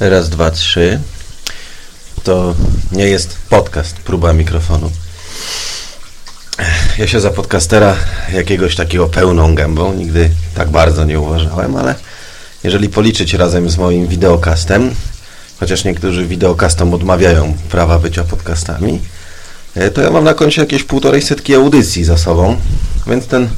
Raz, dwa, trzy. To nie jest podcast, próba mikrofonu. Ja się za podcastera jakiegoś takiego pełną gębą nigdy tak bardzo nie uważałem, ale jeżeli policzyć razem z moim wideokastem, chociaż niektórzy wideokastom odmawiają prawa bycia podcastami, e, to ja mam na koncie jakieś półtorej setki audycji za sobą, więc ten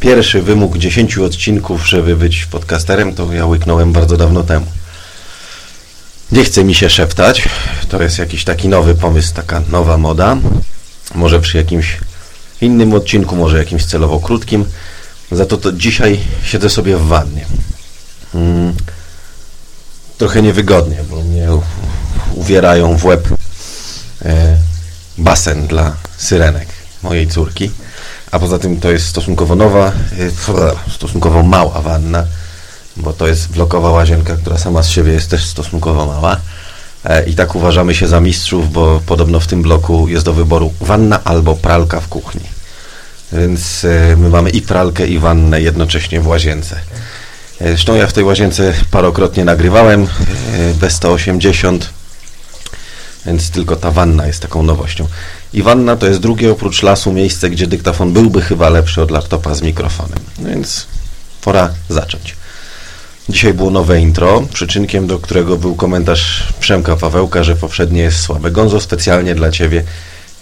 pierwszy wymóg 10 odcinków, żeby być podcasterem, to ja łyknąłem bardzo dawno temu. Nie chce mi się szeptać. To jest jakiś taki nowy pomysł, taka nowa moda. Może przy jakimś innym odcinku, może jakimś celowo krótkim. Za to, to dzisiaj siedzę sobie w wannie. Hmm. Trochę niewygodnie, bo mnie uwierają w łeb e, basen dla syrenek mojej córki. A poza tym to jest stosunkowo nowa, e, stosunkowo mała wanna bo to jest blokowa łazienka, która sama z siebie jest też stosunkowo mała. E, I tak uważamy się za mistrzów, bo podobno w tym bloku jest do wyboru wanna albo pralka w kuchni. Więc e, my mamy i pralkę, i wannę jednocześnie w łazience. E, zresztą ja w tej łazience parokrotnie nagrywałem B180, więc tylko ta wanna jest taką nowością. I wanna to jest drugie oprócz lasu miejsce, gdzie dyktafon byłby chyba lepszy od laptopa z mikrofonem. No więc pora zacząć. Dzisiaj było nowe intro, przyczynkiem do którego był komentarz Przemka Pawełka, że poprzednie jest słabe. Gonzo specjalnie dla Ciebie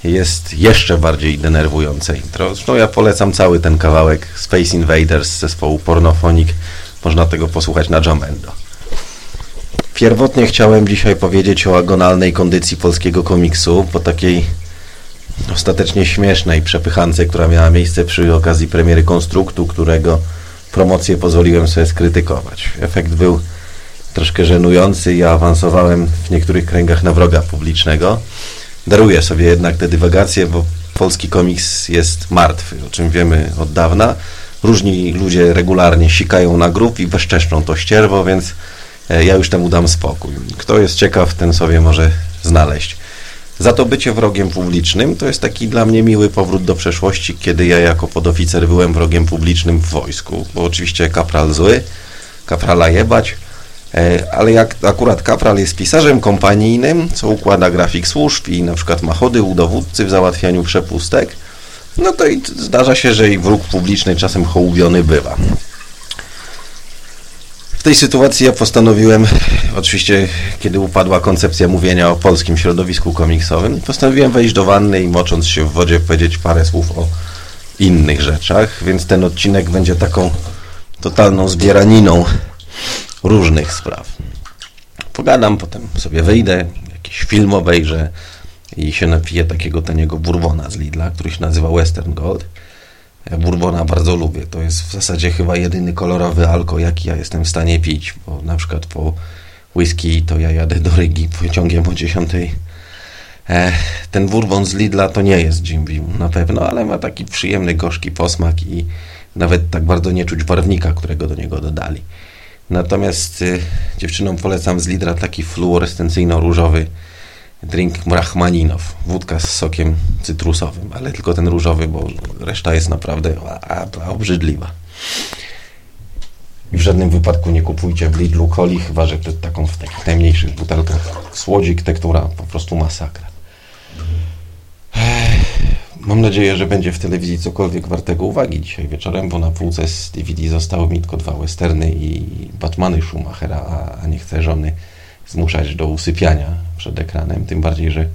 jest jeszcze bardziej denerwujące intro. Zresztą ja polecam cały ten kawałek Space Invaders z zespołu Pornophonic. Można tego posłuchać na Jamendo. Pierwotnie chciałem dzisiaj powiedzieć o agonalnej kondycji polskiego komiksu po takiej ostatecznie śmiesznej przepychance, która miała miejsce przy okazji premiery Konstruktu, którego promocję pozwoliłem sobie skrytykować. Efekt był troszkę żenujący. Ja awansowałem w niektórych kręgach na wroga publicznego. Daruję sobie jednak te dywagacje, bo polski komiks jest martwy, o czym wiemy od dawna. Różni ludzie regularnie sikają na grób i bezczeszczą to ścierwo, więc e, ja już temu dam spokój. Kto jest ciekaw, ten sobie może znaleźć. Za to bycie wrogiem publicznym to jest taki dla mnie miły powrót do przeszłości, kiedy ja jako podoficer byłem wrogiem publicznym w wojsku, bo oczywiście kapral zły, kaprala jebać, e, ale jak akurat kapral jest pisarzem kompanijnym, co układa grafik służb i na przykład ma chody u dowódcy w załatwianiu przepustek, no to i zdarza się, że i wróg publiczny czasem hołubiony bywa. W tej sytuacji ja postanowiłem, oczywiście kiedy upadła koncepcja mówienia o polskim środowisku komiksowym, postanowiłem wejść do wanny i mocząc się w wodzie powiedzieć parę słów o innych rzeczach, więc ten odcinek będzie taką totalną zbieraniną różnych spraw. Pogadam, potem sobie wyjdę, jakiś film obejrzę i się napiję takiego taniego bourbona z Lidla, który się nazywa Western Gold. Bourbona bardzo lubię. To jest w zasadzie chyba jedyny kolorowy alko, jaki ja jestem w stanie pić, bo na przykład po whisky to ja jadę do Rygi pociągiem o 10. E, ten bourbon z Lidla to nie jest Jim Beam na pewno, ale ma taki przyjemny, gorzki posmak i nawet tak bardzo nie czuć barwnika, którego do niego dodali. Natomiast y, dziewczynom polecam z Lidla taki fluorescencyjno-różowy drink Rachmaninow, wódka z sokiem cytrusowym, ale tylko ten różowy, bo reszta jest naprawdę a, a, obrzydliwa. I w żadnym wypadku nie kupujcie w Lidlu coli, chyba że to taką w takich najmniejszych butelkach. Słodzik, tektura, po prostu masakra. Mam nadzieję, że będzie w telewizji cokolwiek wartego uwagi dzisiaj wieczorem, bo na półce z DVD zostały mi tylko dwa westerny i Batmany Schumachera, a, a nie chcę żony zmuszać do usypiania przed ekranem, tym bardziej, że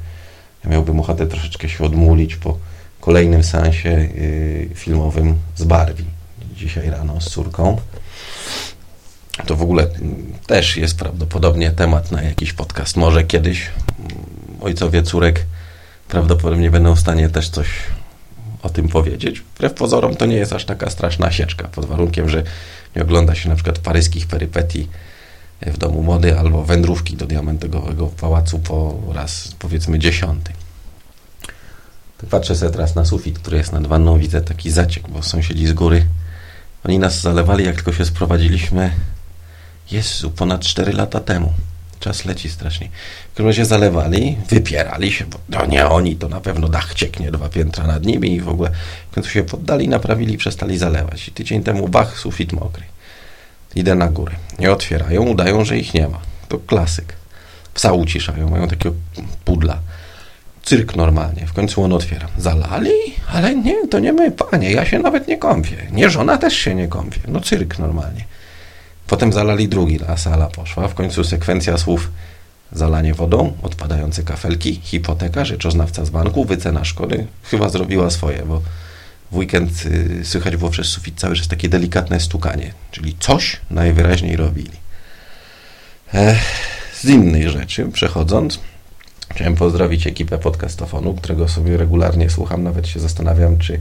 ja miałbym ochotę troszeczkę się odmulić po kolejnym seansie yy, filmowym z Barbie dzisiaj rano z córką. To w ogóle też jest prawdopodobnie temat na jakiś podcast. Może kiedyś ojcowie córek prawdopodobnie będą w stanie też coś o tym powiedzieć. Wbrew pozorom to nie jest aż taka straszna sieczka, pod warunkiem, że nie ogląda się na przykład paryskich perypetii w domu mody albo wędrówki do diamentowego pałacu po raz powiedzmy dziesiąty. Patrzę sobie teraz na sufit, który jest nad wanną, widzę taki zaciek, bo sąsiedzi z góry, oni nas zalewali, jak tylko się sprowadziliśmy, Jezu, ponad 4 lata temu. Czas leci strasznie. W razie zalewali, wypierali się, bo no nie oni, to na pewno dach cieknie dwa piętra nad nimi i w ogóle w końcu się poddali, naprawili przestali zalewać. I tydzień temu bach, sufit mokry. Idę na górę. Nie otwierają, udają, że ich nie ma. To klasyk. Psa uciszają, mają takiego pudla. Cyrk normalnie. W końcu on otwiera. Zalali? Ale nie, to nie my, panie. Ja się nawet nie kąpię. Nie, żona też się nie kąpie. No cyrk normalnie. Potem zalali drugi, a sala poszła. W końcu sekwencja słów zalanie wodą, odpadające kafelki, hipoteka, rzeczoznawca z banku, wycena szkody. Chyba zrobiła swoje, bo w weekend y, słychać było przez sufit cały czas takie delikatne stukanie, czyli coś najwyraźniej robili. Ech, z innej rzeczy przechodząc, chciałem pozdrowić ekipę podcastofonu, którego sobie regularnie słucham, nawet się zastanawiam, czy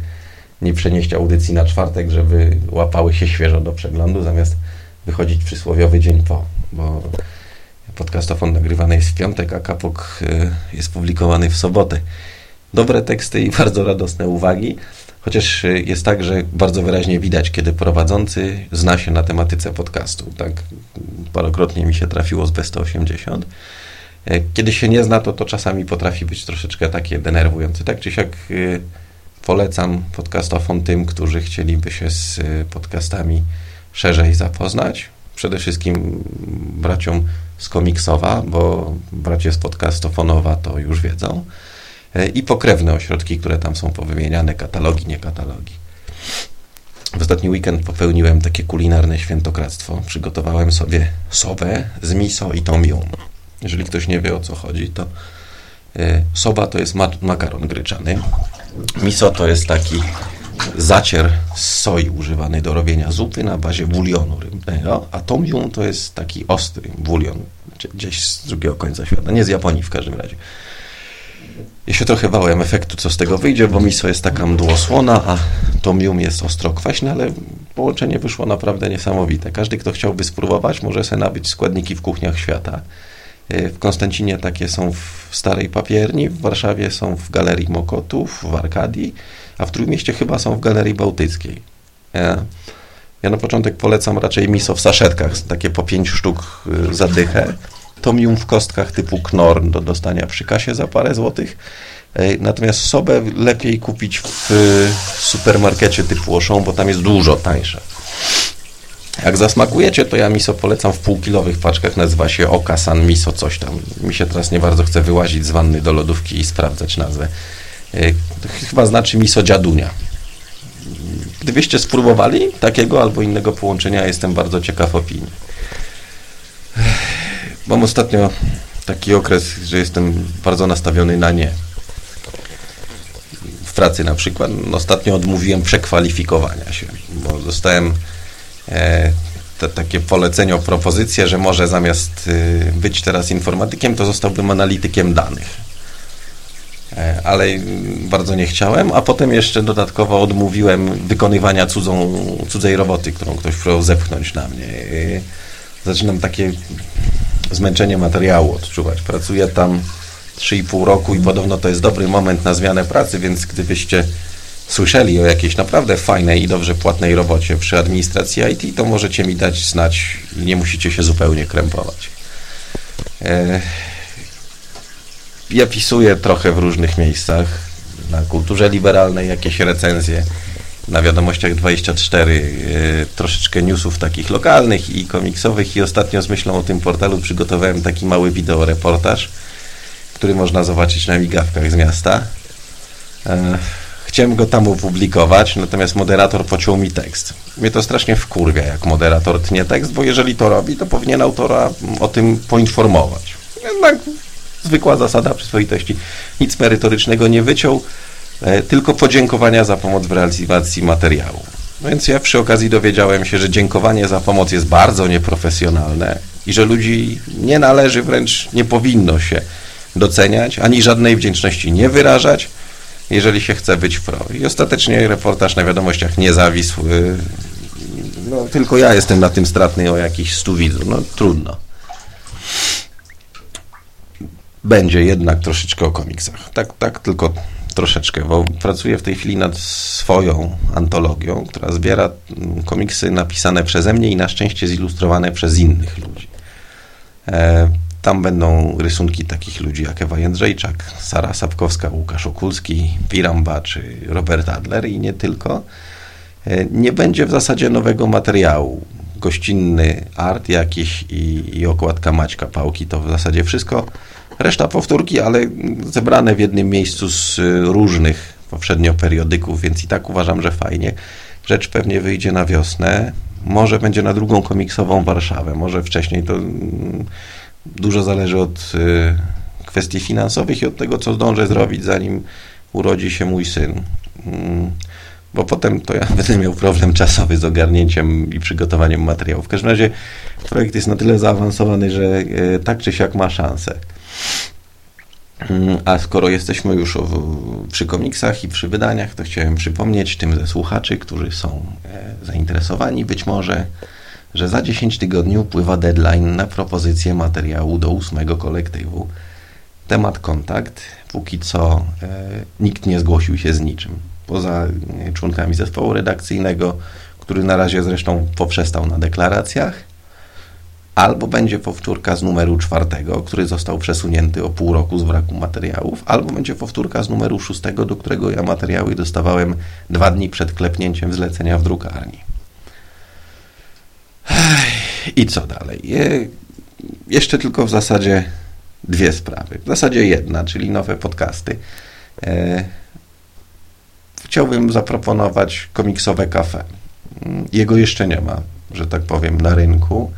nie przenieść audycji na czwartek, żeby łapały się świeżo do przeglądu, zamiast wychodzić przysłowiowy dzień po, bo podcastofon nagrywany jest w piątek, a kapok y, jest publikowany w sobotę. Dobre teksty i bardzo radosne uwagi, chociaż y, jest tak, że bardzo wyraźnie widać, kiedy prowadzący zna się na tematyce podcastu. Tak parokrotnie mi się trafiło z B180. Y, kiedy się nie zna, to to czasami potrafi być troszeczkę takie denerwujące. Tak czy siak polecam podcastofon tym, którzy chcieliby się z podcastami szerzej zapoznać. Przede wszystkim braciom z komiksowa, bo bracie z podcastofonowa to już wiedzą. E, I pokrewne ośrodki, które tam są powymieniane, katalogi, nie katalogi. W ostatni weekend popełniłem takie kulinarne świętokradztwo. Przygotowałem sobie sobę z miso i tom yum. Jeżeli ktoś nie wie o co chodzi, to e, soba to jest makaron gryczany. Miso to jest taki zacier z soi używany do robienia zupy na bazie bulionu rybnego, a tom yum to jest taki ostry bulion, gdzieś z drugiego końca świata, nie z Japonii w każdym razie. Ja się trochę bałem efektu, co z tego wyjdzie, bo miso jest taka mdłosłona, a tom yum jest ostro kwaśne, ale połączenie wyszło naprawdę niesamowite. Każdy, kto chciałby spróbować, może sobie nabyć składniki w kuchniach świata. E, w Konstancinie takie są w Starej Papierni, w Warszawie są w Galerii Mokotów, w Arkadii, a w Trójmieście chyba są w Galerii Bałtyckiej. Ja, ja na początek polecam raczej miso w saszetkach, takie po pięć sztuk y, za dychę. Tomium w kostkach typu Knorr do dostania przy kasie za parę złotych. E, natomiast sobę lepiej kupić w supermarkecie typu Auchan, bo tam jest dużo tańsze. Jak zasmakujecie, to ja miso polecam w półkilowych paczkach, nazywa się Okasan Miso coś tam. Mi się teraz nie bardzo chce wyłazić z wanny do lodówki i sprawdzać nazwę. E, chyba znaczy miso dziadunia. Gdybyście spróbowali takiego albo innego połączenia, jestem bardzo ciekaw opinii. Mam ostatnio taki okres, że jestem bardzo nastawiony na nie. W pracy na przykład. Ostatnio odmówiłem przekwalifikowania się, bo dostałem e, te, takie polecenie, propozycję, że może zamiast y, być teraz informatykiem, to zostałbym analitykiem danych. E, ale bardzo nie chciałem, a potem jeszcze dodatkowo odmówiłem wykonywania cudzą, cudzej roboty, którą ktoś próbował zepchnąć na mnie. E, zaczynam takie zmęczenie materiału odczuwać. Pracuję tam 3,5 roku i podobno to jest dobry moment na zmianę pracy, więc gdybyście słyszeli o jakiejś naprawdę fajnej i dobrze płatnej robocie przy administracji IT, to możecie mi dać znać i nie musicie się zupełnie krępować. E, ja pisuję trochę w różnych miejscach, na kulturze liberalnej jakieś recenzje, na wiadomościach 24 y, troszeczkę newsów takich lokalnych i komiksowych i ostatnio z myślą o tym portalu przygotowałem taki mały wideoreportaż, który można zobaczyć na migawkach z miasta. E, chciałem go tam opublikować, natomiast moderator pociął mi tekst. Mnie to strasznie wkurwia, jak moderator tnie tekst, bo jeżeli to robi, to powinien autora o tym poinformować. Jednak zwykła zasada przyzwoitości. Nic merytorycznego nie wyciął, e, tylko podziękowania za pomoc w realizacji materiału. No więc ja przy okazji dowiedziałem się, że dziękowanie za pomoc jest bardzo nieprofesjonalne i że ludzi nie należy, wręcz nie powinno się doceniać, ani żadnej wdzięczności nie wyrażać, jeżeli się chce być pro. I ostatecznie reportaż na wiadomościach nie zawisł. E, no, tylko ja jestem na tym stratny o jakichś stu widzów. No trudno będzie jednak troszeczkę o komiksach. Tak, tak, tylko troszeczkę, bo pracuję w tej chwili nad swoją antologią, która zbiera mm, komiksy napisane przeze mnie i na szczęście zilustrowane przez innych ludzi. E, tam będą rysunki takich ludzi jak Ewa Jędrzejczak, Sara Sapkowska, Łukasz Okulski, Piramba czy Robert Adler i nie tylko. E, nie będzie w zasadzie nowego materiału gościnny art jakiś i, i okładka Maćka Pałki, to w zasadzie wszystko. Reszta powtórki, ale zebrane w jednym miejscu z różnych poprzednio periodyków, więc i tak uważam, że fajnie. Rzecz pewnie wyjdzie na wiosnę. Może będzie na drugą komiksową Warszawę, może wcześniej to mm, dużo zależy od y, kwestii finansowych i od tego, co zdążę zrobić, zanim urodzi się mój syn. Mm, bo potem to ja będę miał problem czasowy z ogarnięciem i przygotowaniem materiału. W każdym razie projekt jest na tyle zaawansowany, że y, tak czy siak ma szansę. Mm, a skoro jesteśmy już przy komiksach i przy wydaniach, to chciałem przypomnieć tym ze słuchaczy, którzy są e, zainteresowani być może, że za 10 tygodni upływa deadline na propozycję materiału do ósmego kolektywu. Temat kontakt. Póki co e, nikt nie zgłosił się z niczym. Poza e, członkami zespołu redakcyjnego, który na razie zresztą poprzestał na deklaracjach albo będzie powtórka z numeru czwartego, który został przesunięty o pół roku z braku materiałów, albo będzie powtórka z numeru szóstego, do którego ja materiały dostawałem dwa dni przed klepnięciem zlecenia w drukarni. I co dalej? jeszcze tylko w zasadzie dwie sprawy. W zasadzie jedna, czyli nowe podcasty. E, chciałbym zaproponować komiksowe kafe. Jego jeszcze nie ma, że tak powiem, na rynku.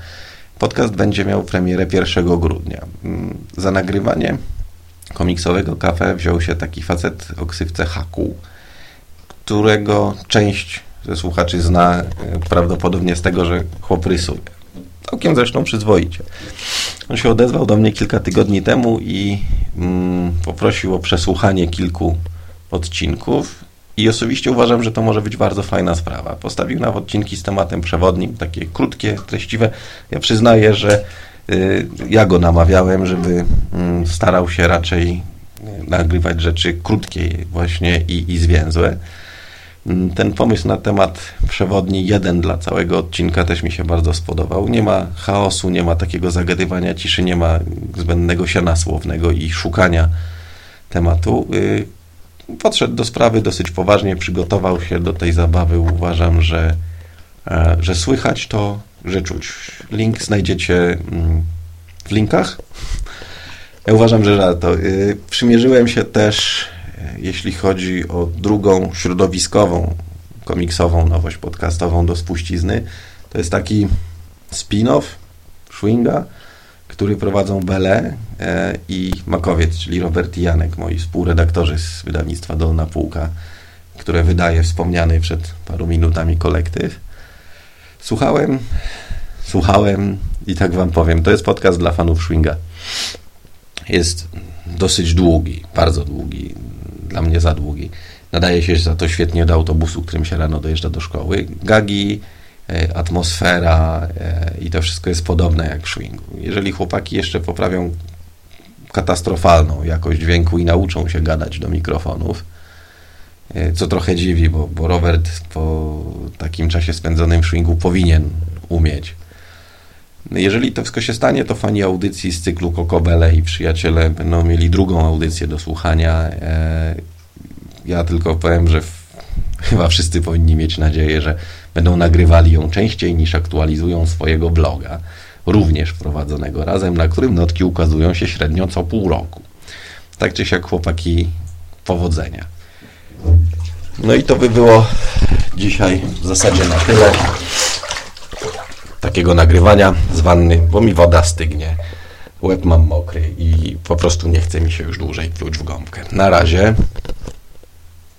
Podcast będzie miał premierę 1 grudnia. Mm, za nagrywanie komiksowego kafe wziął się taki facet o ksywce Haku, którego część ze słuchaczy zna e, prawdopodobnie z tego, że chłop rysuje. Całkiem zresztą przyzwoicie. On się odezwał do mnie kilka tygodni temu i mm, poprosił o przesłuchanie kilku odcinków i osobiście uważam, że to może być bardzo fajna sprawa. Postawił nam odcinki z tematem przewodnim, takie krótkie, treściwe. Ja przyznaję, że y, ja go namawiałem, żeby y, starał się raczej y, nagrywać rzeczy krótkie właśnie i, i zwięzłe. Mm, ten pomysł na temat przewodni jeden dla całego odcinka też mi się bardzo spodobał. Nie ma chaosu, nie ma takiego zagadywania ciszy, nie ma zbędnego siana słownego i szukania tematu. Podszedł do sprawy dosyć poważnie, przygotował się do tej zabawy. Uważam, że, e, że słychać to, że czuć. Link znajdziecie mm, w linkach. Ja uważam, że żarto. Y, przymierzyłem się też, e, jeśli chodzi o drugą środowiskową, komiksową nowość podcastową do spuścizny. To jest taki spin-off Schwinga, który prowadzą Bele e, i Makowiec, czyli Robert i Janek, moi współredaktorzy z wydawnictwa Dolna Półka, które wydaje wspomniany przed paru minutami kolektyw. Słuchałem, słuchałem i tak wam powiem, to jest podcast dla fanów Schwinga. Jest dosyć długi, bardzo długi, dla mnie za długi. Nadaje się za to świetnie do autobusu, którym się rano dojeżdża do szkoły. Gagi atmosfera e, i to wszystko jest podobne jak w swingu. Jeżeli chłopaki jeszcze poprawią katastrofalną jakość dźwięku i nauczą się gadać do mikrofonów, e, co trochę dziwi, bo, bo Robert po takim czasie spędzonym w swingu powinien umieć. Jeżeli to wszystko się stanie, to fani audycji z cyklu Kokobele i przyjaciele będą mieli drugą audycję do słuchania. Ja tylko powiem, że chyba wszyscy powinni mieć nadzieję, że będą nagrywali ją częściej niż aktualizują swojego bloga, również prowadzonego razem, na którym notki ukazują się średnio co pół roku. Tak czy siak chłopaki, powodzenia. No i to by było dzisiaj w zasadzie na tyle takiego nagrywania z wanny, bo mi woda stygnie, łeb mam mokry i po prostu nie chce mi się już dłużej pluć w gąbkę. Na razie.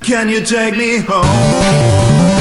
Can you take me home?